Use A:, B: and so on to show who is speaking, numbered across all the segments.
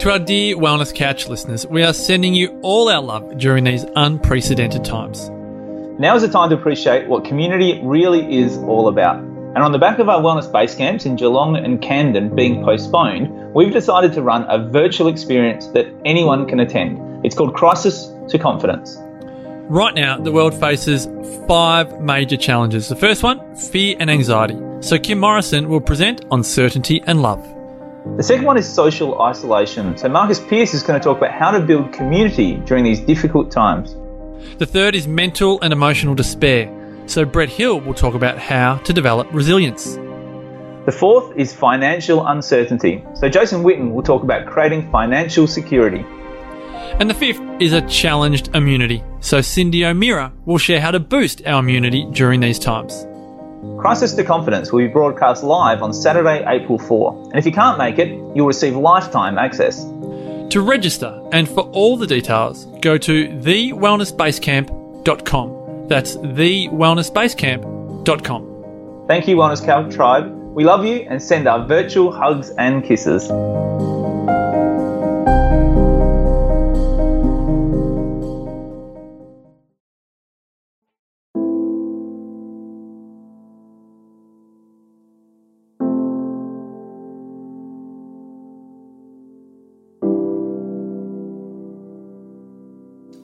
A: To our dear Wellness Couch listeners, we are sending you all our love during these unprecedented times.
B: Now is the time to appreciate what community really is all about. And on the back of our wellness base camps in Geelong and Camden being postponed, we've decided to run a virtual experience that anyone can attend. It's called Crisis to Confidence.
A: Right now, the world faces five major challenges. The first one, fear and anxiety. So Kim Morrison will present on certainty and love.
B: The second one is social isolation. So Marcus Pearce is going to talk about how to build community during these difficult times.
A: The third is mental and emotional despair. So Brett Hill will talk about how to develop resilience.
B: The fourth is financial uncertainty. So Jason Witten will talk about creating financial security.
A: And the fifth is a challenged immunity. So Cyndi O'Meara will share how to boost our immunity during these times.
B: Crisis to Confidence will be broadcast live on Saturday, April 4. And if you can't make it, you'll receive lifetime access.
A: To register and for all the details, go to thewellnessbasecamp.com. That's thewellnessbasecamp.com.
B: Thank you, Wellness Couch Tribe. We love you and send our virtual hugs and kisses.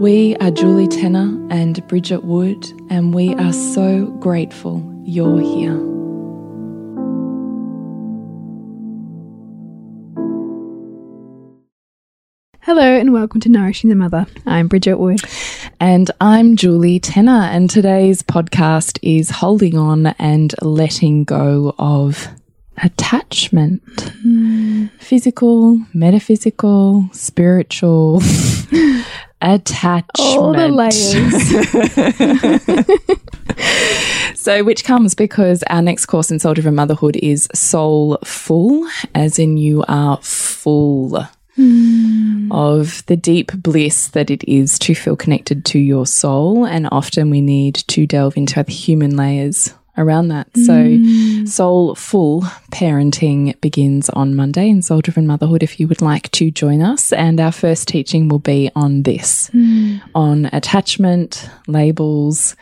C: We are Julie Tenner and Bridget Wood, and we are so grateful you're here.
D: Hello and welcome to Nourishing the Mother. I'm Bridget Wood.
C: And I'm Julie Tenner, and today's podcast is holding on and letting go of attachment hmm. physical, metaphysical, spiritual. Attachment.
D: All the
C: layers. so, which comes because our next course in Soul Driven Motherhood is Soul Full, as in you are full. Hmm. Of the deep bliss that it is to feel connected to your soul. And often we need to delve into the human layers around that. So, Soul Full Parenting begins on Monday in Soul Driven Motherhood if you would like to join us. And our first teaching will be on this on attachment, labels,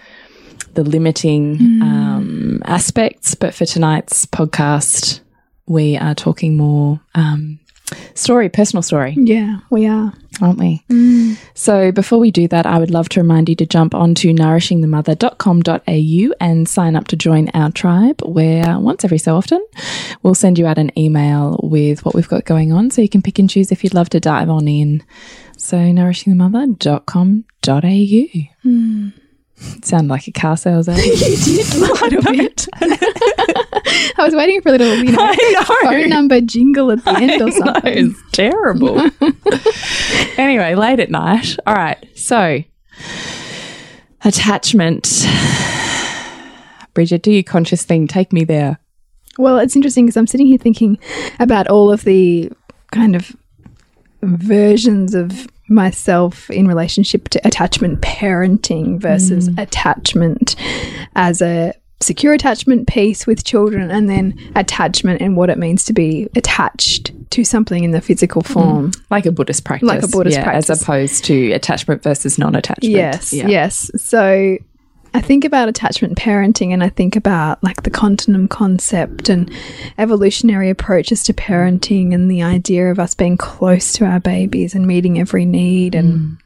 C: the limiting um, aspects. But for tonight's podcast, we are talking more um, story, personal story
D: Yeah, we are.
C: aren't we? Mm. So before we do that, I would love to remind you to jump onto nourishingthemother.com.au and sign up to join our tribe where once every so often we'll send you out an email with what we've got going on so you can pick and choose if you'd love to dive on in. So nourishingthemother.com.au. Sound like a car sales ad.
D: You did a little bit. I was waiting for a little, you know,
C: know.
D: phone number jingle at the end or
C: I know,
D: something.
C: it's terrible. anyway, late at night. All right. So, attachment. Bridget, do your conscious thing. Take me there.
D: Well, it's interesting because I'm sitting here thinking about all of the kind of versions of myself in relationship to attachment parenting versus
C: Mm.
D: attachment as a secure attachment piece with children and then attachment and what it means to be attached to something in the physical form.
C: Like a Buddhist practice.
D: Like a Buddhist
C: yeah,
D: practice.
C: As opposed to attachment versus non attachment.
D: Yes,
C: Yeah.
D: yes. So I think about attachment parenting and I think about like the continuum concept and evolutionary approaches to parenting and the idea of us being close to our babies and meeting every need and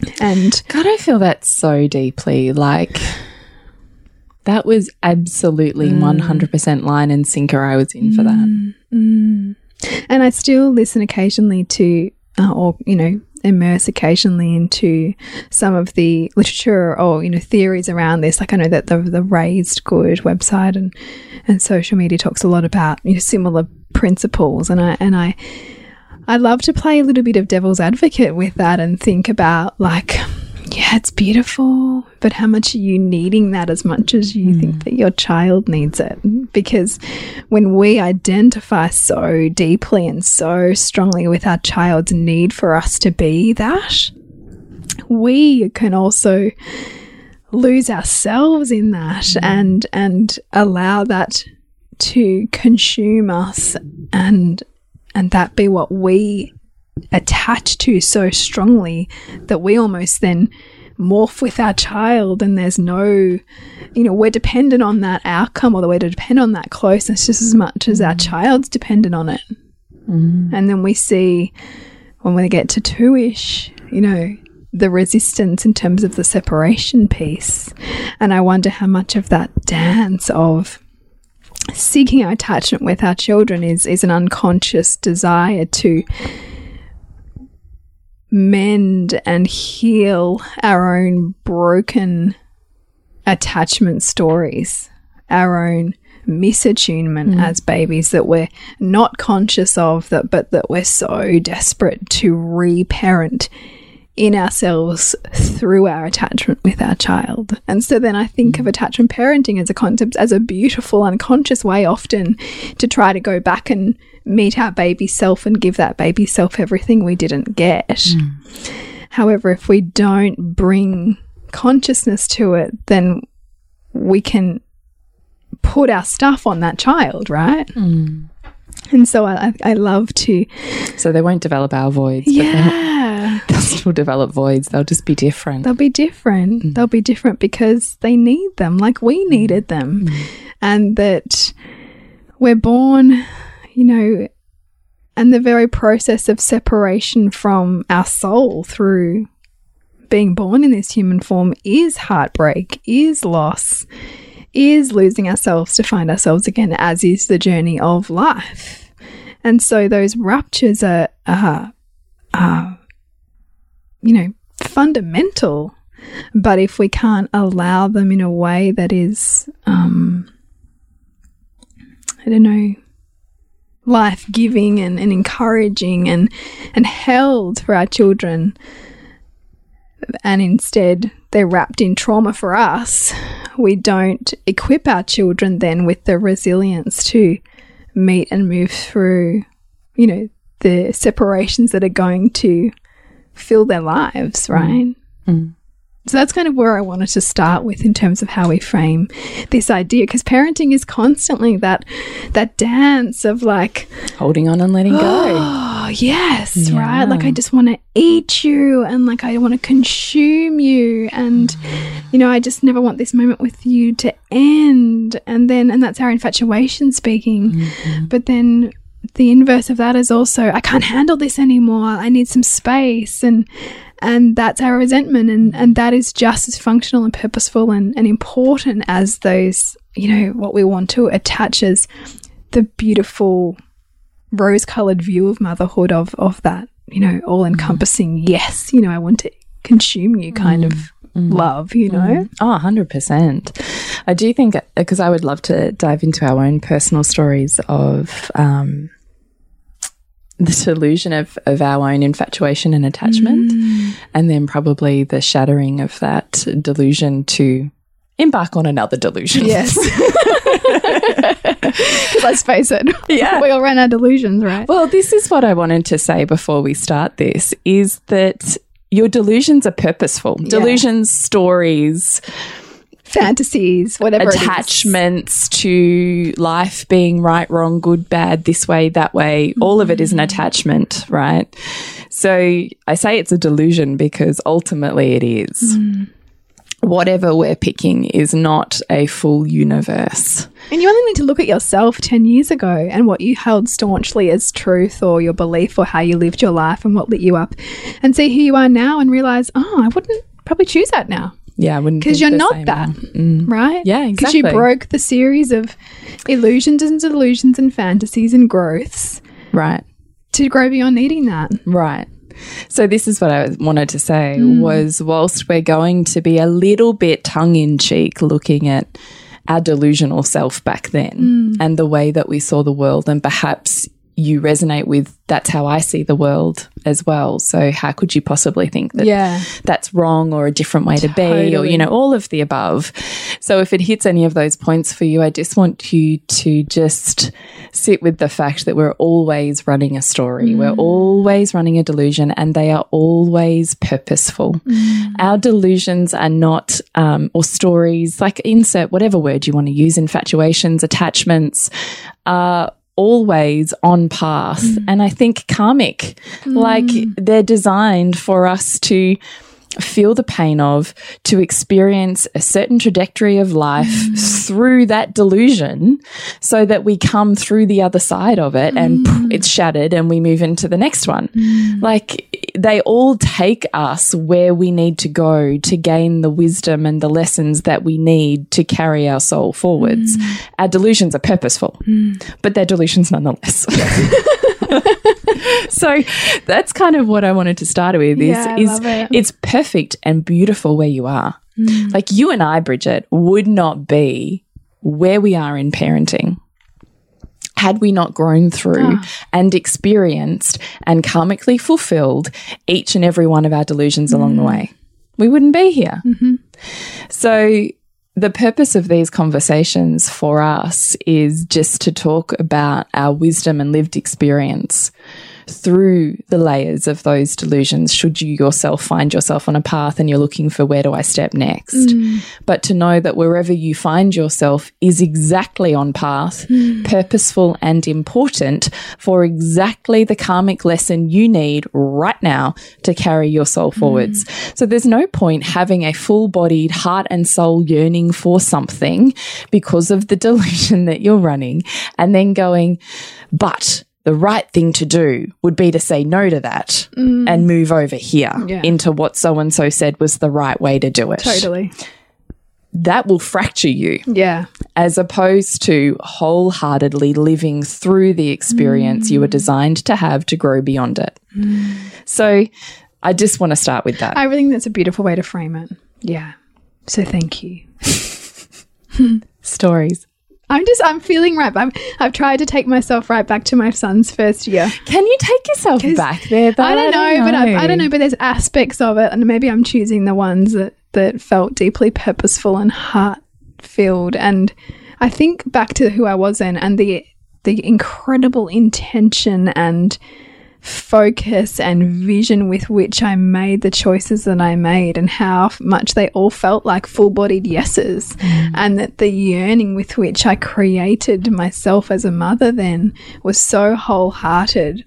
D: mm. and
C: God, I feel that so deeply. Like, that was absolutely mm. 100% line and sinker I was in for that.
D: Mm, and I still listen occasionally to uh, or you know immerse occasionally into some of the literature or you know theories around this. Like I know that the the raised good website and and social media talks a lot about you know similar principles. And I and I I love to play a little bit of devil's advocate with that and think about like yeah it's beautiful but how much are you needing that as much as you hmm. think that your child needs it? Because when we identify so deeply and so strongly with our child's need for us to be that we can also lose ourselves in that hmm. and and allow that to consume us and and that be what we attach to so strongly that we almost then morph with our child and there's no you know we're dependent on that outcome or the we're dependent on that closeness just as much as our mm. child's dependent on it. Mm. And then we see when we get to two-ish you know the resistance in terms of the separation piece. And i wonder how much of that dance of seeking our attachment with our children is is an unconscious desire to mend and heal our own broken attachment stories, our own misattunement mm. as babies that we're not conscious of that but that we're so desperate to reparent in ourselves through our attachment with our child. And so then I think of mm. attachment parenting as a concept as a beautiful unconscious way often to try to go back and meet our baby self and give that baby self everything we didn't get. Mm. However, if we don't bring consciousness to it, then we can put our stuff on that child, right? Mm. And so I, I- love to,
C: So they won't develop our voids, but
D: yeah,
C: they'll still develop voids. They'll just be different.
D: they'll be different. Mm. They'll be different because they need them, like we mm. needed them, mm. and that we're born, you know, and the very process of separation from our soul through being born in this human form is heartbreak, is loss, is losing ourselves to find ourselves again, as is the journey of life. And so those ruptures are, are, are you know, fundamental. But if we can't allow them in a way that is, um, I don't know, life giving and, and encouraging and, and held for our children, and instead they're wrapped in trauma for us, we don't equip our children then with the resilience to meet and move through, you know, the separations that are going to fill their lives, mm. right? Mm. So that's kind of where I wanted to start with in terms of how we frame this idea because parenting is constantly that that dance of like
C: Holding on and letting go.
D: oh yes right? Like i just want to eat you and like i want to consume you. And you know i just never want this moment with you to end. And then and that's our infatuation speaking. Mm-hmm. But then the inverse of that is also i can't handle this anymore. I need some space. And and that's our resentment and and that is just as functional and purposeful and, and important as those you know what we want to attach as the beautiful rose colored view of motherhood of of that you know all encompassing mm. yes you know i want to consume you kind of mm. Mm. love you know?
C: Oh, 100%. I do think, because I would love to dive into our own personal stories of um, the delusion of, of our own infatuation and attachment, mm. and then probably the shattering of that delusion to embark on another delusion.
D: Yes. Let's face it.
C: Yeah.
D: We all run our delusions, right?
C: Well, this is what I wanted to say before we start this is that your delusions are purposeful. Delusions, stories,
D: Fantasies, whatever.
C: attachments to life being right, wrong, good, bad, this way, that way. All of it is an mm-hmm. attachment, right? So I say it's a delusion because ultimately it is. Mm. Whatever we're picking is not a full universe.
D: And you only need to look at yourself 10 years ago and what you held staunchly as truth or your belief or how you lived your life and what lit you up and see who you are now and realize, oh, I wouldn't probably choose that now.
C: Yeah, I wouldn't
D: Because you're not that,
C: now. Mm.
D: right?
C: Yeah,
D: Because you broke the series of illusions and delusions and fantasies and growths
C: Right.
D: to grow beyond needing that.
C: Right. So this is what I wanted to say hmm. was whilst we're going to be a little bit tongue in cheek looking at our delusional self back then hmm. and the way that we saw the world and perhaps you resonate with that's how I see the world as well. So how could you possibly think that
D: Yeah.
C: that's wrong or a different way to be or you know all of the above. So if it hits any of those points for you, I just want you to just sit with the fact that we're always running a story. We're always running a delusion and they are always purposeful. Our delusions are not um, or stories like insert whatever word you want to use infatuations, attachments are always on path. Mm. And I think karmic mm. like they're designed for us to feel the pain of, to experience a certain trajectory of life mm. through that delusion so that we come through the other side of it and pff, it's shattered and we move into the next one. Like they all take us where we need to go to gain the wisdom and the lessons that we need to carry our soul forwards. Our delusions are purposeful, but they're delusions nonetheless. so that's kind of what I wanted to start with is,
D: Yeah,
C: is
D: it.
C: it's perfect and beautiful where you are.
D: Mm.
C: Like you and I, Bridget, would not be where we are in parenting had we not grown through
D: Ah.
C: and experienced and karmically fulfilled each and every one of our delusions along
D: Mm.
C: the way. We wouldn't be here.
D: Mm-hmm.
C: So, the purpose of these conversations for us is just to talk about our wisdom and lived experience through the layers of those delusions should you yourself find yourself on a path and you're looking for where do I step next. Mm. But to know that wherever you find yourself is exactly on path, mm. purposeful and important for exactly the karmic lesson you need right now to carry your soul mm. forwards. So there's no point having a full bodied heart and soul yearning for something because of the delusion that you're running and then going, but the right thing to do would be to say no to that mm. and move over here
D: Yeah.
C: into what so and so said was the right way to do it.
D: Totally.
C: That will fracture you
D: Yeah.
C: as opposed to wholeheartedly living through the experience you were mm. designed to have to grow beyond it. Mm. So I just want to start with that.
D: I think that's a beautiful way to frame it. Yeah. So thank you.
C: Stories.
D: I'm just I'm feeling right. I'm, I've tried to take myself right back to my son's first year.
C: Can you take yourself back there? Though?
D: I don't know, but I, I don't know. But there's aspects of it, and maybe I'm choosing the ones that that felt deeply purposeful and heart filled. And I think back to who I was then, and the the incredible intention and focus and vision with which I made the choices that I made, and how much they all felt like full bodied yeses, mm. and that the yearning with which I created myself as a mother then was so wholehearted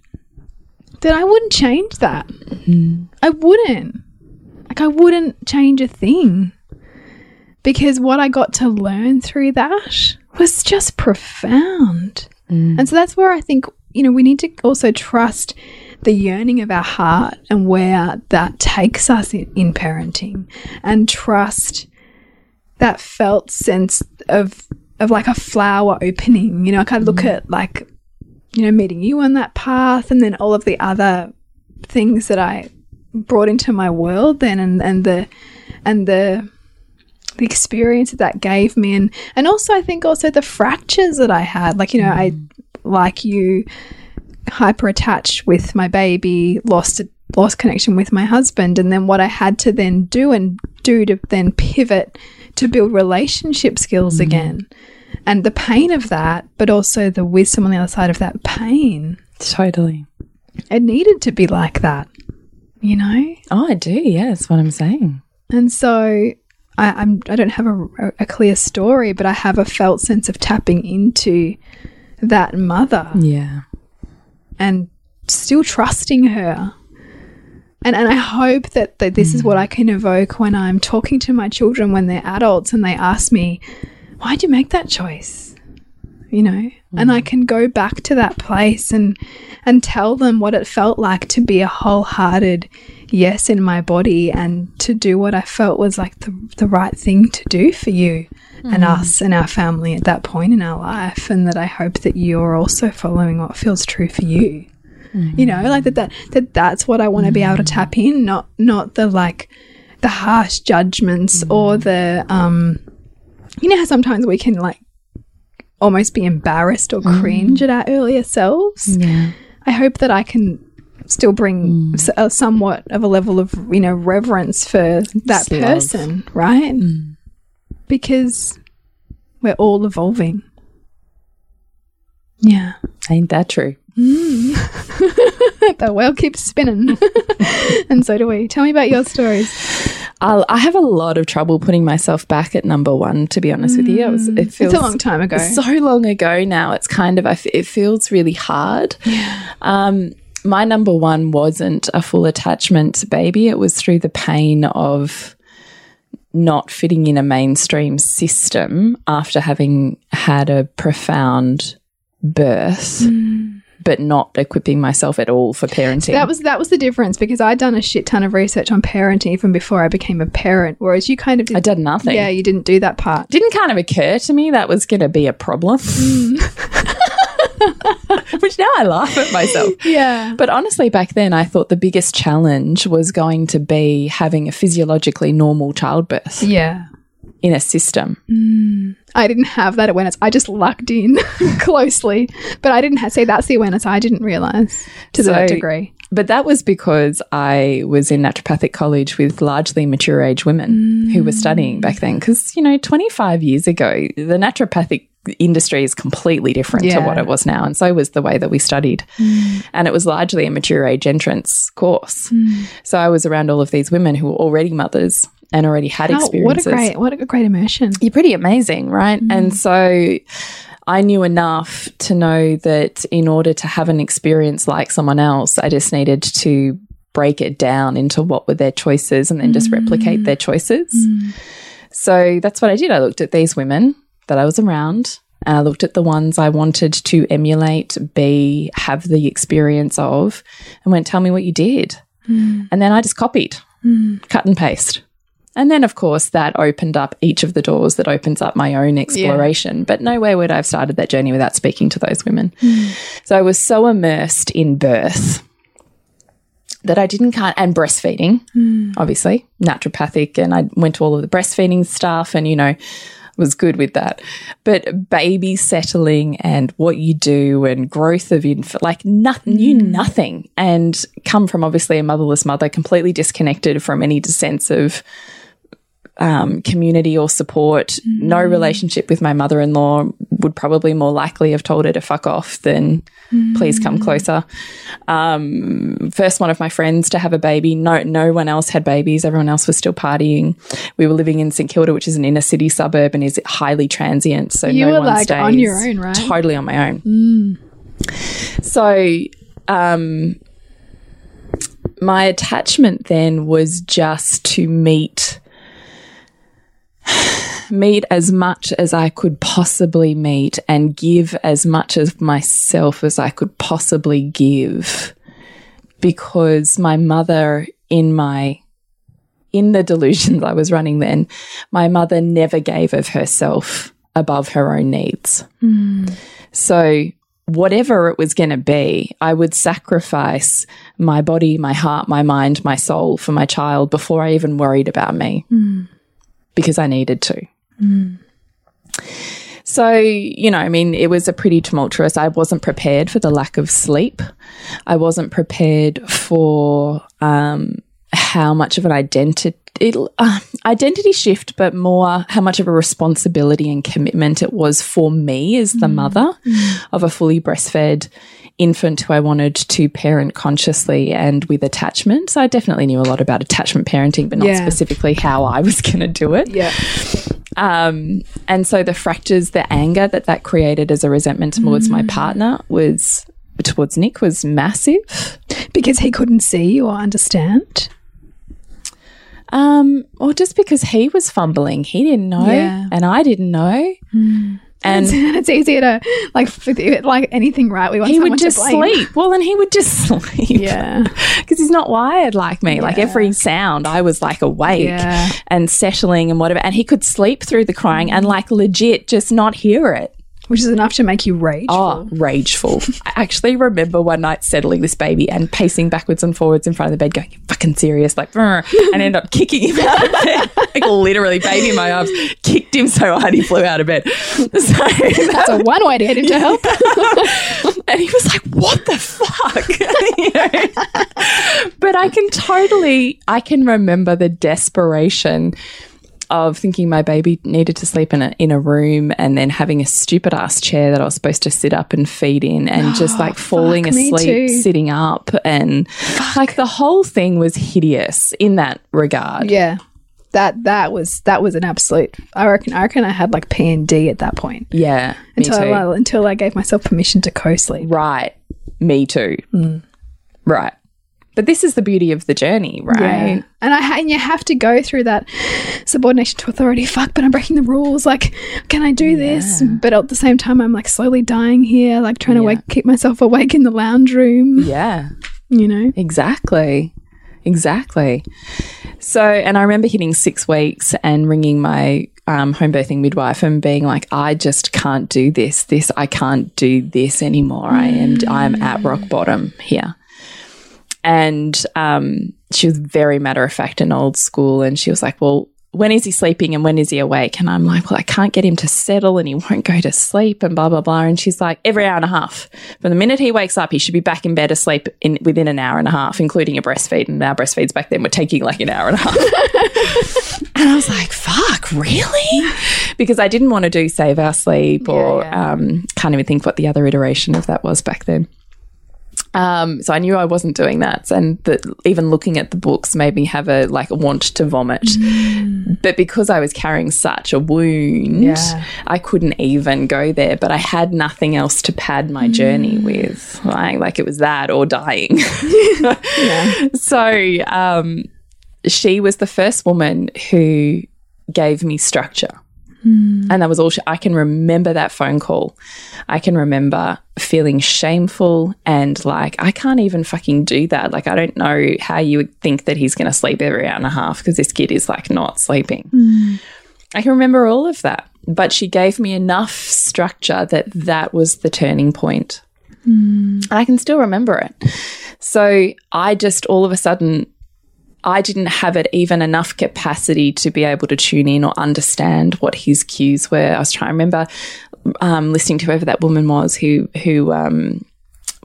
D: that I wouldn't change that. Mm. I wouldn't. Like, I wouldn't change a thing. Because what I got to learn through that was just profound. Mm. And so that's where I think, you know, we need to also trust the yearning of our heart and where that takes us in, in parenting and trust that felt sense of of like a flower opening. You know, I kind of look mm. at like, you know, meeting you on that path and then all of the other things that I brought into my world then and, and the and the the experience that that gave me and and also I think also the fractures that I had like you know I mm. Like you hyper attached with my baby lost lost connection with my husband and then what I had to then do and do to then pivot to build relationship skills mm-hmm. again? And the pain of that, but also the wisdom on the other side of that pain.
C: Totally.
D: It needed to be like that, you know?
C: Oh, I do. Yeah, that's what I'm saying.
D: And so I, I'm I don't have a, a clear story, but I have a felt sense of tapping into that mother
C: Yeah.
D: and still trusting her. And and I hope that, that this is what I can evoke when I'm talking to my children when they're adults and they ask me, Why'd you make that choice? You know? And I mm. can go back to that place and and tell them what it felt like to be a wholehearted yes in my body and to do what I felt was like the, the right thing to do for you and mm. us and our family at that point in our life and that I hope that you're also following what feels true for you. You know like that that, that that's what i want to be able to mm. tap in not not the like the harsh judgments or the um you know how sometimes we can like almost be embarrassed or mm. cringe at our earlier selves.
C: Yeah.
D: i hope that i can still bring mm. s- a somewhat of a level of you know reverence for that
C: love.
D: person right? Mm. Because we're all evolving. Yeah.
C: Ain't that true? Mm.
D: the wheel keeps spinning. and so do we. Tell me about your stories.
C: I'll, I have a lot of trouble putting myself back at number one, to be honest with you. It, was, mm. it feels
D: It's a long time ago.
C: so long ago now. It's kind of, I f it feels really hard. Um, my number one wasn't a full attachment baby. It was through the pain of not fitting in a mainstream system after having had a profound birth, mm. But not equipping myself at all for parenting.
D: that was that was the difference because I'd done a shit ton of research on parenting even before I became a parent, whereas you kind of did.
C: I did nothing.
D: Yeah, you didn't do that part.
C: didn't kind of occur to me that was going to be a problem. Mm. Which now I laugh at myself.
D: Yeah.
C: But honestly, back then, I thought the biggest challenge was going to be having a physiologically normal childbirth
D: Yeah.
C: In a system. Mm.
D: I didn't have that awareness. I just lucked in closely, but I didn't ha- say that's the awareness I didn't realize to that degree.
C: But that was because I was in naturopathic college with largely mature age women who were studying back then. Because, you know, 25 years ago, the naturopathic industry is completely different
D: Yeah.
C: to what it was now. And so was the way that we studied. Mm. And it was largely a mature age entrance course. Mm. So I was around all of these women who were already mothers and already had
D: How- what a great, what a great immersion.
C: you're pretty amazing, right? Mm-hmm. And so I knew enough to know that in order to have an experience like someone else, I just needed to break it down into what were their choices and then just replicate their mm-hmm. choices. Mm-hmm. So that's what I did. I looked at these women that I was around and I looked at the ones I wanted to emulate, be, have the experience of, and went, tell me what you did. Mm. And then I just copied, mm. cut and paste. And then, of course, that opened up each of the doors that opens up my own exploration. But nowhere would I have started that journey without speaking to those women. Hmm. So I was so immersed in birth that I didn't kind and breastfeeding, hmm. obviously, naturopathic. And I went to all of the breastfeeding stuff and, you know, was good with that. But baby settling and what you do and growth of infant, like nothing, hmm. knew nothing. And come from obviously a motherless mother, completely disconnected from any sense of um, community or support. No relationship with my mother in law would probably more likely have told her to fuck off than please come closer. Um, first one of my friends to have a baby. No, no one else had babies. Everyone else was still partying. We were living in St Kilda, which is an inner city suburb and is highly transient. So
D: You
C: no
D: were,
C: one
D: like,
C: stays
D: on your own, right?
C: Totally on my own. So, um, my attachment then was just to meet meet as much as I could possibly meet and give as much of myself as I could possibly give. Because my mother in my in the delusions I was running then my mother never gave of herself above her own needs. So whatever it was going to be, I would sacrifice my body, my heart, my mind, my soul for my child before I even worried about me because I needed to. So, you know, I mean, it was a pretty tumultuous. I wasn't prepared for the lack of sleep. I wasn't prepared for um, how much of an identity uh, identity shift, but more how much of a responsibility and commitment it was for me as the mother of a fully breastfed infant who I wanted to parent consciously and with attachment. So I definitely knew a lot about attachment parenting, but not
D: Yeah.
C: specifically how I was going to do it.
D: Yeah.
C: Um, and so the fractures, the anger that that created as a resentment towards my partner was towards Nick was massive.
D: Because he couldn't see or understand.
C: Um, or just because he was fumbling, he didn't know,
D: Yeah.
C: and I didn't know, and
D: And it's easier to like like anything right. We want
C: he would
D: to
C: just sleep. Well, and he would just sleep.
D: Yeah.
C: because he's not wired like me. Like every sound, I was like awake
D: Yeah.
C: and settling and whatever, and he could sleep through the crying and like legit just not hear it.
D: Which is enough to make you rage.
C: Oh, rageful. Ah, I actually remember one night settling this baby and pacing backwards and forwards in front of the bed, going, You fucking serious? Like, and end up kicking him out of bed. like, literally, baby in my arms, kicked him so hard he flew out of bed. So that
D: So one way to get him to help.
C: and he was like, "What the fuck?" You know? But I can totally, I can remember the desperation of thinking my baby needed to sleep in a in a room, and then having a stupid ass chair that I was supposed to sit up and feed in, and just like falling asleep sitting up, and like the whole thing was hideous in that regard.
D: yeah. That that was that was an absolute. I reckon. I reckon I had like PND at that point
C: Yeah,
D: until. I, until I gave myself permission to co-sleep.
C: Right. Me too. Mm. Right. But this is the beauty of the journey, right?
D: Yeah. And I and you have to go through that subordination to authority. Fuck, but I'm breaking the rules. Like, can I do this? But at the same time, I'm like slowly dying here, like trying to
C: Yeah.
D: wake, keep myself awake in the lounge room.
C: Yeah.
D: You know.
C: Exactly. Exactly. So, and I remember hitting six weeks and ringing my um, home birthing midwife and being like, I just can't do this. This, I can't do this anymore. I am, I'm at rock bottom here. And um, she was very matter of fact and old school. And she was like, Well, when is he sleeping and when is he awake? And I'm like, Well, I can't get him to settle and he won't go to sleep and blah, blah, blah. And she's like, Every hour and a half. From the minute he wakes up, he should be back in bed asleep in within an hour and a half, including a breastfeed. And our breastfeeds back then were taking like an hour and a half. and I was like, Fuck, really? Because I didn't want to do save our sleep or Um, can't even think what the other iteration of that was back then. Um, so I knew I wasn't doing that, and that even looking at the books made me have a like a want to vomit. But because I was carrying such a wound,
D: Yeah.
C: I couldn't even go there. But I had nothing else to pad my journey with, like like it was that or dying. So um, she was the first woman who gave me structure. Mm. And that was all she, I can remember that phone call. I can remember feeling shameful and like, I can't even fucking do that. Like, I don't know how you would think that he's going to sleep every hour and a half because this kid is like not sleeping. Mm. I can remember all of that. But she gave me enough structure that that was the turning point. Mm. And I can still remember it. So I just all of a sudden I didn't have it even enough capacity to be able to tune in or understand what his cues were. I was trying to remember um, listening to whoever that woman was who who um,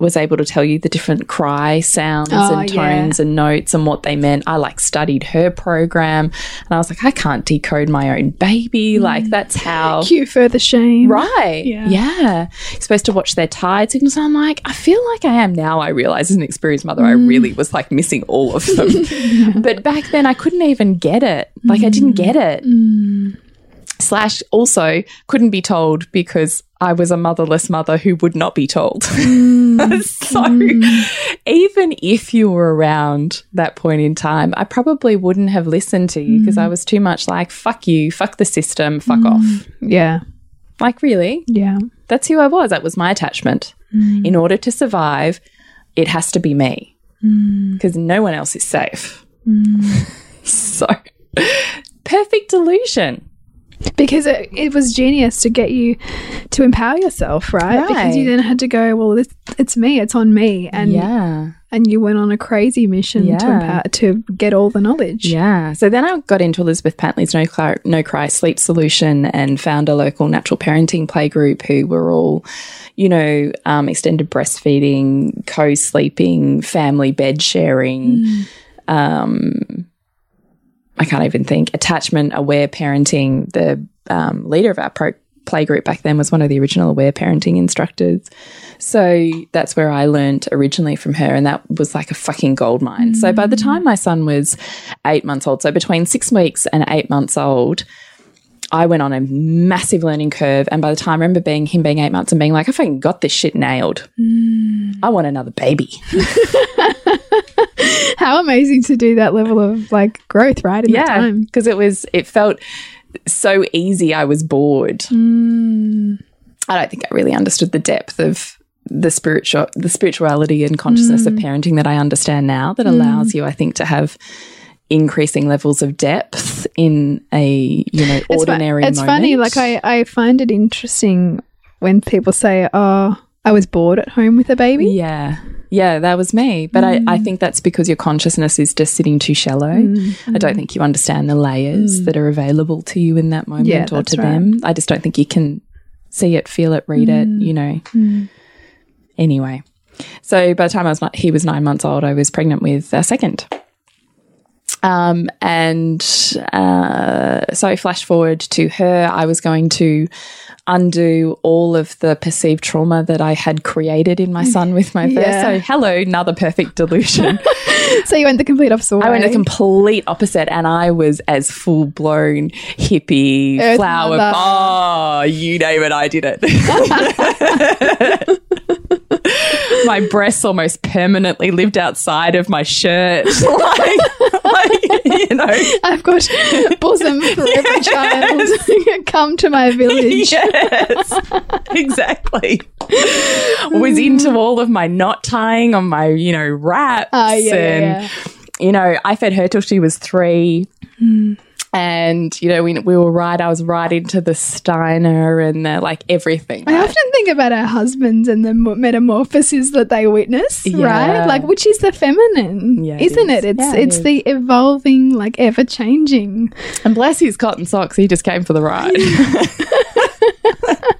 C: was able to tell you the different cry sounds
D: Oh,
C: and
D: yeah.
C: tones and notes and what they meant. I like studied her program and I was like, I can't decode my own baby. Mm. Like that's how
D: Cue further shame.
C: Right.
D: Yeah.
C: Yeah. You're supposed to watch their tired signals. And I'm like, I feel like I am now. I realize as an experienced mother, I mm. really was like missing all of them. But back then, I couldn't even get it. Like, I didn't mm. get it. Slash, also couldn't be told because I was a motherless mother who would not be told. Mm. so, mm. even if you were around that point in time, I probably wouldn't have listened to you because I mm. was too much like, fuck you, fuck the system, fuck off.
D: Yeah.
C: Like, really?
D: Yeah.
C: That's who I was. That was my attachment. In order to survive, it has to be me because no one else is safe. so, perfect delusion.
D: Because it, it was genius to get you to empower yourself, right? Because you then had to go, well, this, it's me, it's on me, and
C: yeah.
D: and you went on a crazy mission to empower to get all the knowledge.
C: Yeah. So then I got into Elizabeth Pantley's No Cry, no Cry Sleep Solution and found a local natural parenting play group who were all, you know, um, extended breastfeeding, co sleeping, family bed sharing. Um, I can't even think, attachment aware parenting. The um, leader of our pro play group back then was one of the original aware parenting instructors. So that's where I learned originally from her. And that was like a fucking gold mine. So by the time my son was eight months old, so between six weeks and eight months old, I went on a massive learning curve. And by the time I remember being him being eight months and being like, I fucking got this shit nailed. Mm. I want another baby.
D: How amazing to do that level of like growth, right? In
C: yeah. Because it was, it felt so easy. I was bored. Mm. I don't think I really understood the depth of the spiritual, the spirituality and consciousness of mm. parenting that I understand now that allows you, I think, to have increasing levels of depth in a, you know, ordinary
D: It's,
C: moment.
D: funny. Like I, I find it interesting when people say, "Oh, I was bored at home with a baby."
C: Yeah. Yeah, that was me. But I, I mm. think that's because your consciousness is just sitting too shallow. Mm-hmm. I don't think you understand the layers mm. that are available to you in that moment
D: Yeah,
C: or to
D: right.
C: them. I just don't think you can see it, feel it, read it, mm. you know. Anyway. So by the time I was he was nine months old, I was pregnant with a second. Um, and uh, so flash forward to her, I was going to undo all of the perceived trauma that I had created in my son with my first.
D: Yeah.
C: So hello, another perfect delusion.
D: So you went the complete opposite way.
C: I went the complete opposite, and I was as full blown hippie
D: Earth
C: flower.
D: mother.
C: Oh, you name it, I did it. my breasts almost permanently lived outside of my shirt, like, you know.
D: I've got bosom for every child. Come to my village.
C: Yes, exactly. was into all of my knot tying on my, you know, wraps.
D: Ah, yeah,
C: and,
D: yeah,
C: you know, I fed her till she was three. And, you know, we, we were right, I was right into the Steiner and the, like everything.
D: I often think about our husbands and the mo- metamorphoses that they witness,
C: Yeah.
D: right? Like, which is the feminine,
C: Yeah, it
D: isn't
C: is.
D: it? It's
C: Yeah, it
D: it's
C: is.
D: the evolving, like ever changing.
C: And bless his cotton socks, he just came for the ride.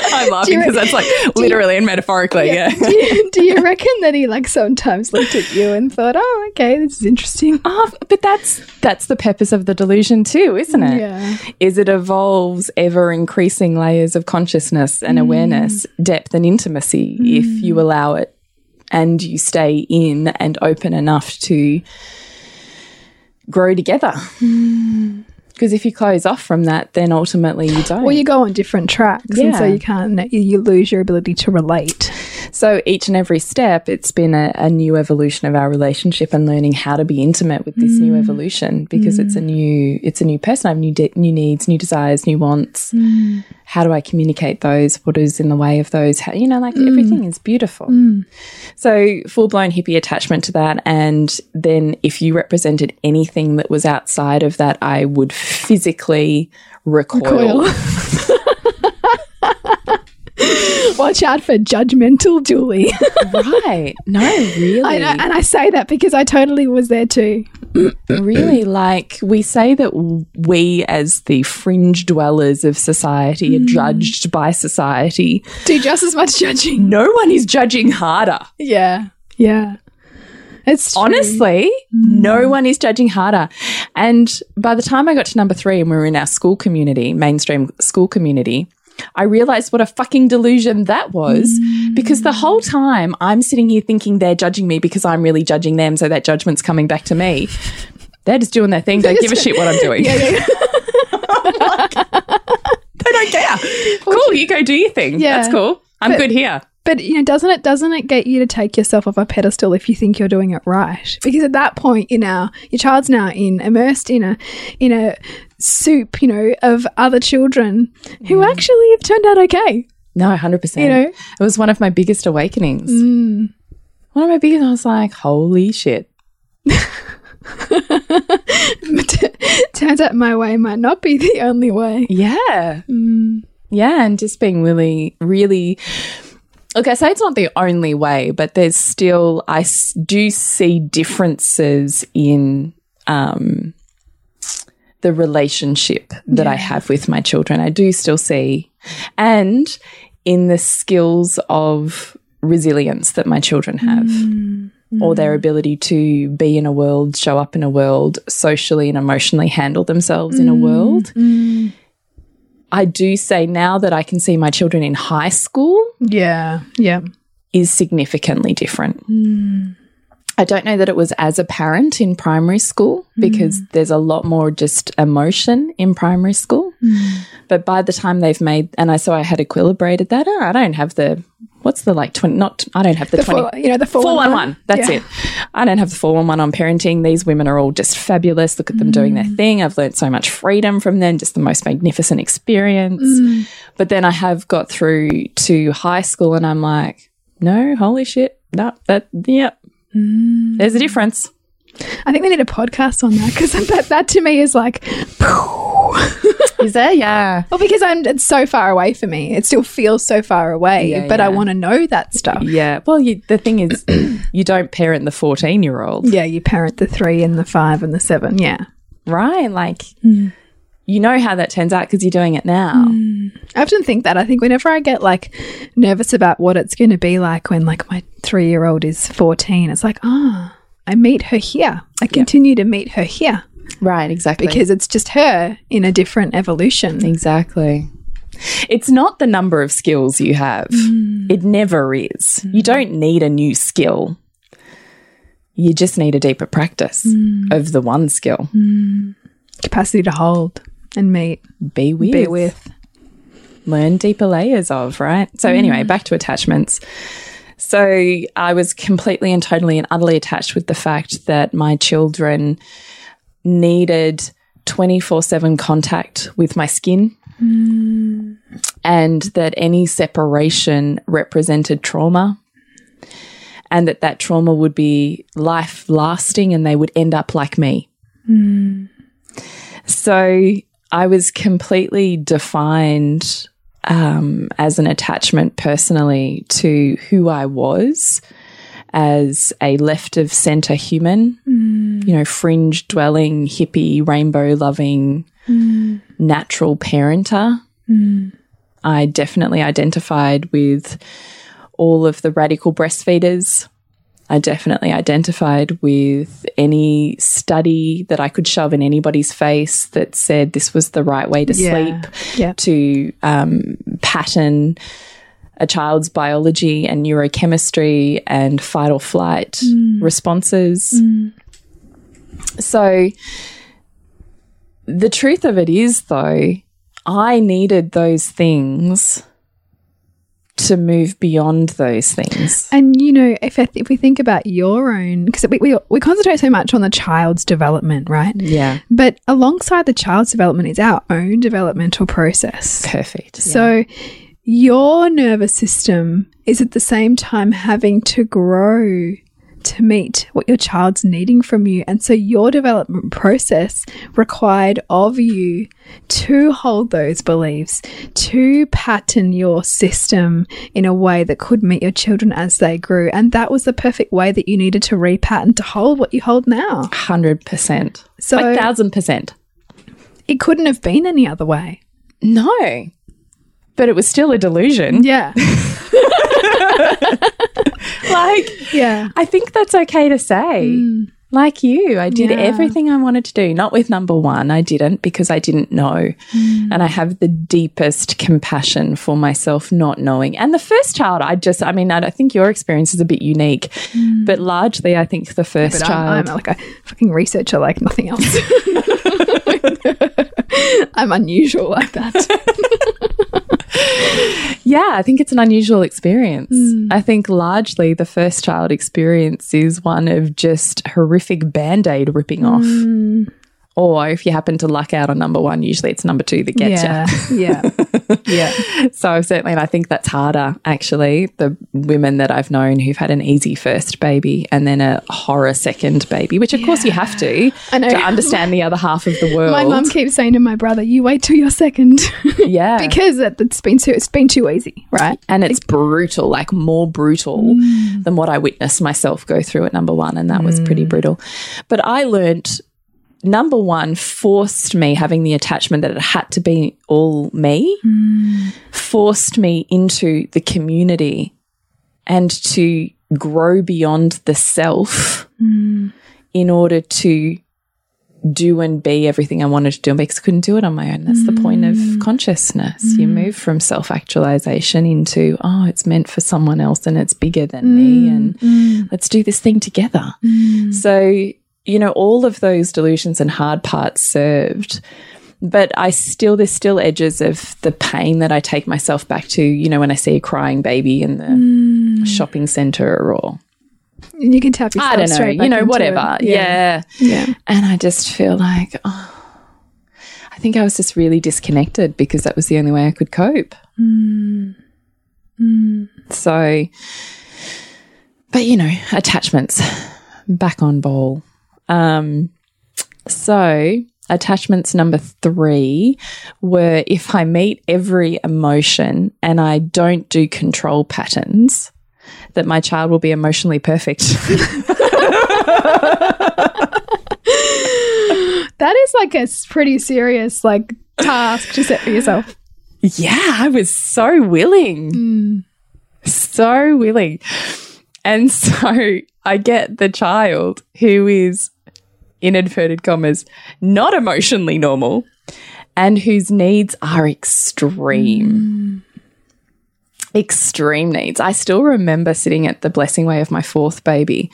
C: I'm laughing
D: you-
C: because that's like literally and metaphorically, yeah.
D: do, you, do you reckon that he like sometimes looked at you and thought, "Oh, okay, this is interesting"?
C: Oh, but that's that's the purpose of the delusion too, isn't it?
D: Yeah.
C: Is it evolves ever increasing layers of consciousness and mm. awareness, depth and intimacy if mm. you allow it and you stay in and open enough to grow together. Mm. Because if you close off from that, then ultimately you don't.
D: Well, you go on different tracks, and so you can't. You, lose your ability to relate.
C: So each and every step, it's been a, a new evolution of our relationship and learning how to be intimate with this new mm. evolution because it's a mm. new, it's a new person. I have new, de- new needs, new desires, new wants. Mm. How do I communicate those? What is in the way of those? How, you know, like everything is beautiful. So full blown hippie attachment to that. And then if you represented anything that was outside of that, I would physically recoil.
D: Recoil. Watch out for judgmental Julie.
C: right. No, really.
D: I and I say that because I totally was there too.
C: really like we say that we as the fringe dwellers of society are mm. judged by society
D: Do just as much judging.
C: no one is judging harder
D: Yeah, yeah. It's true.
C: honestly mm. no one is judging harder and by the time i got to number three and we were in our school community mainstream school community I realized what a fucking delusion that was mm. because the whole time I'm sitting here thinking they're judging me because I'm really judging them, so that judgment's coming back to me. They're just doing their thing. Don't give a shit what I'm doing.
D: Yeah, yeah,
C: They don't care. Cool, you go do your thing.
D: Yeah.
C: That's cool. I'm
D: But-
C: good here.
D: But you know, doesn't it doesn't it get you to take yourself off a pedestal if you think you're doing it right? Because at that point, you know, your child's now in immersed in a in a soup, you know, of other children who actually have turned out okay.
C: No, 100%.
D: You know?
C: it was one of my biggest awakenings. Mm. One of my biggest, I was like, holy shit.
D: Turns out my way might not be the only way.
C: Yeah. Mm. Yeah. And just being really, really. Look, I say it's not the only way, but there's still, I do see differences in um, the relationship that I have with my children. I do still see, and in the skills of resilience that my children have. Mm. or their mm. ability to be in a world, show up in a world, socially and emotionally handle themselves in a mm. world. I do say now that I can see my children in high school
D: Yeah. Yeah.
C: is significantly different. Hmm. I don't know that it was as apparent in primary school hmm. because there's a lot more just emotion in primary school. Hmm. But by the time they've made, and I saw I had equilibrated that. Oh, I don't have the, what's the like 20, not, I don't have the,
D: The
C: 20.
D: four, you know, the four,
C: 411. That's
D: Yeah.
C: it. I don't have the 411 on parenting. These women are all just fabulous. Look at them doing their mm. thing. I've learned so much freedom from them, just the most magnificent experience. Mm. But then I have got through to high school and I'm like, no, holy shit. No, that, yep. Mm. There's a difference.
D: I think they need a podcast on that because that, that to me is like,
C: Is there? Yeah.
D: well, because I'm it's so far away for me. It still feels so far away,
C: Yeah,
D: but I want to know that stuff.
C: Yeah. Well, you, the thing is, you don't parent the 14 year old.
D: Yeah, you parent the three and the five and the seven. Yeah.
C: Right. Like, you know how that turns out because you're doing it now.
D: I often think that. I think whenever I get like nervous about what it's going to be like when like my three year old is 14, it's like, ah, I meet her here. I continue to meet her here
C: Right. Exactly.
D: because it's just her in a different evolution.
C: Exactly. It's not the number of skills you have. Mm. It never is. You mm. don't need a new skill. You just need a deeper practice mm. of the one skill.
D: Capacity to hold and meet,
C: Be with.
D: be with.
C: learn deeper layers of, right? So, anyway, back to attachments. So, I was completely and totally and utterly attached with the fact that my children needed 24 7 contact with my skin. And that any separation represented trauma, and that that trauma would be life lasting and they would end up like me. So I was completely defined um, as an attachment personally to who I was as a left of center human, mm. you know, fringe dwelling, hippie, rainbow loving, mm. natural parenter. Mm. I definitely identified with all of the radical breastfeeders. I definitely identified with any study that I could shove in anybody's face that said this was the right way to
D: Yeah.
C: sleep,
D: Yeah.
C: to um, pattern a child's biology and neurochemistry and fight or flight mm. responses. Mm. So, the truth of it is, though, I needed those things to move beyond those things.
D: And you know, if I th- if we think about your own, because we, we we concentrate so much on the child's development, right?
C: Yeah.
D: But alongside the child's development is our own developmental process.
C: Perfect.
D: So your nervous system is at the same time having to grow to meet what your child's needing from you. And so your development process required of you to hold those beliefs, to pattern your system in a way that could meet your children as they grew. And that was the perfect way that you needed to repattern to hold what you hold now.
C: 100%.
D: So-
C: like 1000%.
D: It couldn't have been any other way.
C: No. But it was still a delusion.
D: Yeah.
C: Like,
D: Yeah.
C: I think that's okay to say. Like you, I did
D: Mm. Yeah.
C: everything I wanted to do. Not with number one, I didn't because I didn't know.
D: Mm.
C: And I have the deepest compassion for myself not knowing. And the first child, I just, I mean, I don't think your experience is a bit unique, but largely, I think the first
D: Mm. But
C: child.
D: I'm, I'm like a fucking researcher like nothing else. I'm unusual like that.
C: Yeah, I think it's an unusual experience.
D: Hmm.
C: I think largely the first child experience is one of just horrific band aid ripping off.
D: Hmm.
C: Or if you happen to luck out on number one, usually it's number two that gets
D: yeah, yeah, yeah.
C: So certainly, and I think that's harder actually. The women that I've known who've had an easy first baby and then a horror second baby, which of course you have to
D: I know.
C: to understand the other half of the world.
D: My mum keeps saying to my brother, "You wait till you're second.
C: yeah.
D: because it, it's been too it's been too easy, right?
C: and it's brutal, like more brutal mm. than what I witnessed myself go through at number one, and that was pretty mm. brutal. But I learnt number one forced me having the attachment that it had to be all me, forced me into the community and to grow beyond the self in order to do and be everything I wanted to do because I couldn't do it on my own. That's the point of mm. consciousness. You mm. move from self actualization into, oh, it's meant for someone else and it's bigger than me mm. and let's do this thing together. So, you know, all of those delusions and hard parts served. But I still, there's still edges of the pain that I take myself back to, you know, when I see a crying baby in the mm. shopping center or
D: And you can tap yourself
C: I don't know,
D: straight
C: you know, whatever.
D: it.
C: Yeah.
D: Yeah.
C: And I just feel like, oh, I think I was just really disconnected because that was the only way I could cope. Mm. Mm. So, but you know, attachments back on ball. Um, so, attachments number three were if I meet every emotion and I don't do control patterns, that my child will be emotionally perfect.
D: That is like a pretty serious like task to set for yourself.
C: Yeah, I was so willing. So willing. And so I get the child who is, in inverted commas, not emotionally normal and whose needs are extreme. Extreme needs. I still remember sitting at the blessing way of my fourth baby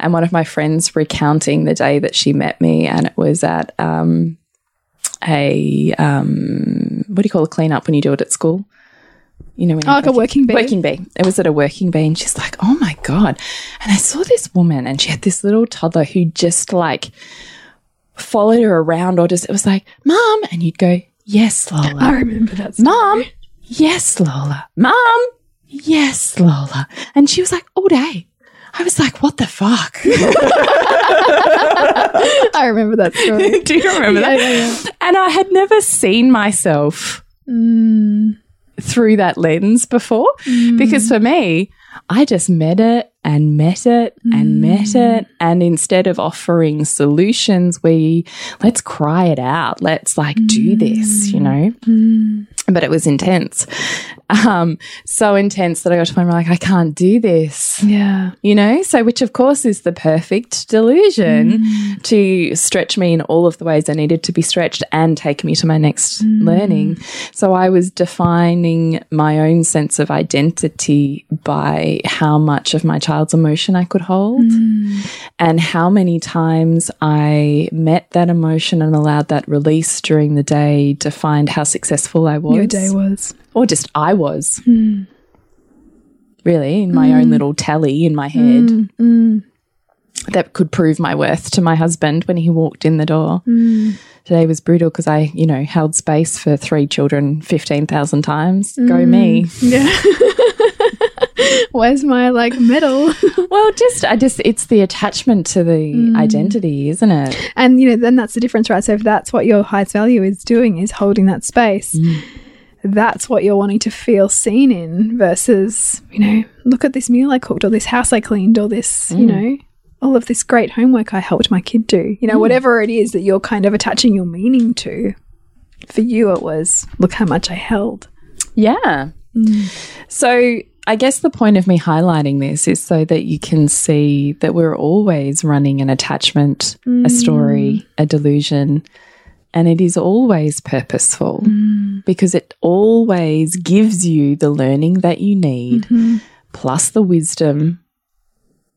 C: and one of my friends recounting the day that she met me, and it was at um, a um, what do you call a clean up when you do it at school? You know, when
D: Oh, like a working bee.
C: Working bee. It was at a working bee, and she's like, "Oh my god!" And I saw this woman, and she had this little toddler who just like followed her around, or just it was like, "Mom," and you'd go, "Yes, Lola."
D: I remember that.
C: Mom, yes, Lola. Mom, yes, Lola. And she was like, all day. I was like, what the fuck?
D: I remember that story.
C: Do you remember
D: Yeah,
C: that?
D: yeah, yeah.
C: And I had never seen myself mm. Through that lens before. Mm. Because for me, I just met it and met it and mm. met it. And instead of offering solutions, we let's cry it out. Let's like do mm. this, you know? Mm. But it was intense. Um, so intense that I got to the point where I'm like, I can't do this
D: Yeah.
C: you know so which of course is the perfect delusion to stretch me in all of the ways i needed to be stretched and take me to my next learning so i was defining my own sense of identity by how much of my child's emotion i could hold. Mm. And how many times i met that emotion and allowed that release during the day defined how successful i was.
D: Your day was.
C: or just I was. Hmm. Really, in my own hmm. little tally in my head. Hmm. That could prove my worth to my husband when he walked in the door. Today was brutal because I, you know, held space for three children 15,000 times. Go me.
D: Where's my like medal?
C: well, just, I just, it's the attachment to the mm. identity, isn't it?
D: and you know, then that's the difference, right? So if that's what your highest value is doing, is holding that space. Mm. That's what you're wanting to feel seen in versus, you know, look at this meal I cooked or this house I cleaned or this, you mm. know, all of this great homework I helped my kid do. You know, whatever it is that you're kind of attaching your meaning to. For you, it was, look how much I held.
C: Yeah. So I guess the point of me highlighting this is so that you can see that we're always running an attachment, a mm. story, a delusion, and it is always purposeful mm. because it always gives you the learning that you need, mm-hmm. plus the wisdom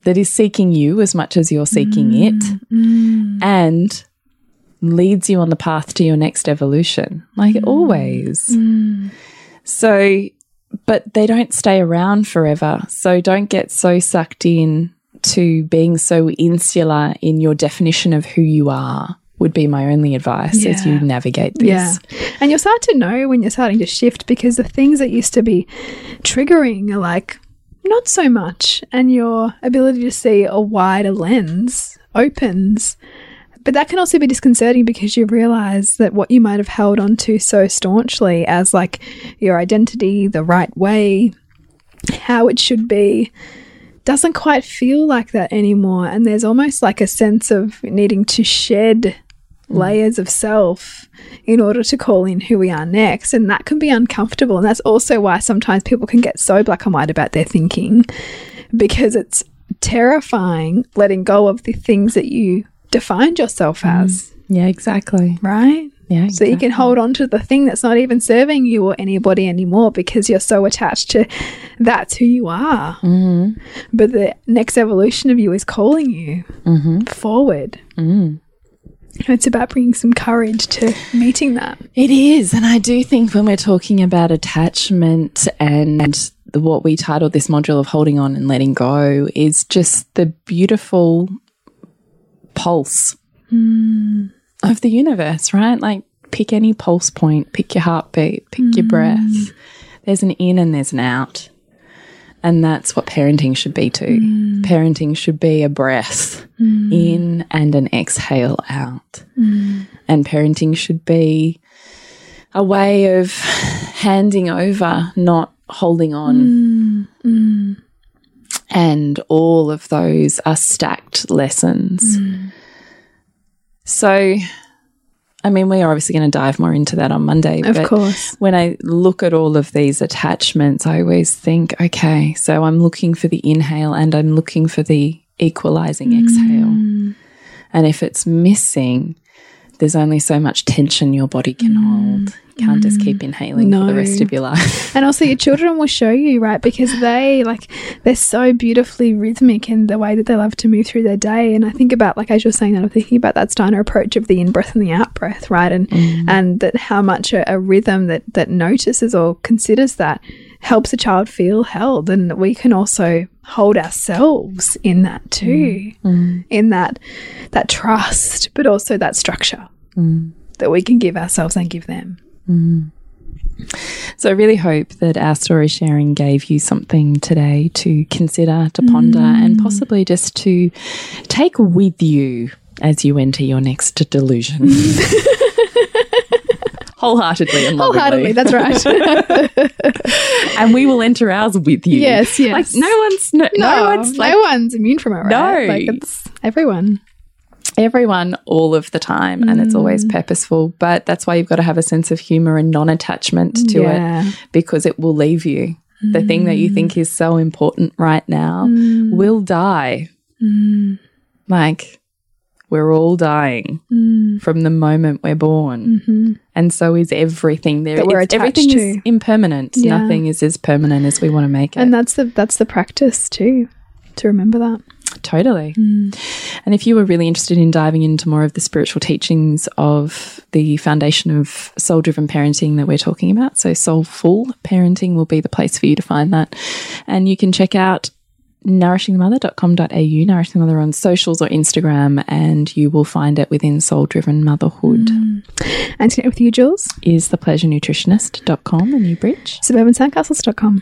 C: that is seeking you as much as you're seeking mm. it, and leads you on the path to your next evolution, like always. So, but they don't stay around forever. So don't get so sucked in to being so insular in your definition of who you are, would be my only advice as you navigate this.
D: Yeah. And you'll start to know when you're starting to shift because the things that used to be triggering are like not so much. And your ability to see a wider lens opens. But that can also be disconcerting because you realize that what you might have held onto so staunchly as like your identity, the right way, how it should be, doesn't quite feel like that anymore. And there's almost like a sense of needing to shed mm. layers of self in order to call in who we are next. And that can be uncomfortable. And that's also why sometimes people can get so black and white about their thinking because it's terrifying letting go of the things that you defined yourself as,
C: Yeah, exactly.
D: right?
C: Yeah.
D: So you can hold on to the thing that's not even serving you or anybody anymore because you're so attached to that's who you are.
C: Mm-hmm.
D: But the next evolution of you is calling you
C: Mm-hmm.
D: forward.
C: Mm.
D: It's about bringing some courage to meeting that.
C: It is. And I do think when we're talking about attachment and what we titled this module of holding on and letting go is just the beautiful pulse hmm. of the universe, right? Like pick any pulse point, pick your heartbeat, pick your hmm. breath. There's an in and there's an out. And that's what parenting should be too. Hmm. Parenting should be a breath in and an exhale out. And parenting should be a way of handing over, not holding on. And all of those are stacked lessons. Mm. So, I mean, we are obviously going to dive more into that on Monday.
D: Of
C: but
D: course.
C: When I look at all of these attachments, I always think, okay, so I'm looking for the inhale and I'm looking for the equalizing mm. exhale. And if it's missing, there's only so much tension your body can mm. hold. Can't just keep mm. inhaling for the rest of your life.
D: And also your children will show you, right? Because they like they're so beautifully rhythmic in the way that they love to move through their day. And I think about like as you're saying that, I'm thinking about that Steiner approach of the in breath and the out breath, right? And mm. and that how much a, a rhythm that that notices or considers that helps a child feel held. And we can also hold ourselves in that too. Mm. In that that trust, but also that structure that we can give ourselves and give them. Mm.
C: So I really hope that our story sharing gave you something today to consider, to ponder, and mm. possibly just to take with you as you enter your next delusion. Wholeheartedly and
D: Wholeheartedly, that's right.
C: and we will enter ours with you.
D: Yes, yes.
C: Like no one's no, no one's like
D: no one's immune from it, right?
C: No.
D: like it's everyone.
C: Everyone all of the time and it's
D: Mm.
C: always purposeful. But that's why you've got to have a sense of humor and non-attachment to
D: Yeah.
C: it because it will leave you. The thing that you
D: Mm.
C: think is so important right now will die.
D: Mm.
C: Like we're all dying
D: Mm.
C: from the moment we're born. And so is everything there.
D: That we're attached
C: everything is
D: to.
C: impermanent.
D: Yeah.
C: Nothing is as permanent as we want to make it.
D: And that's the that's the practice too. To remember that.
C: Totally. Mm. And if you were really interested in diving into more of the spiritual teachings of the foundation of soul driven parenting that we're talking about, so soulful parenting will be the place for you to find that. And you can check out nourishingthemother.com.au, Nourishing the Mother on socials or Instagram, and you will find it within Soul Driven Motherhood. Mm.
D: And to connect with you, Jules,
C: Is thepleasurenutritionist.com a new bridge.
D: suburbansandcastles.com.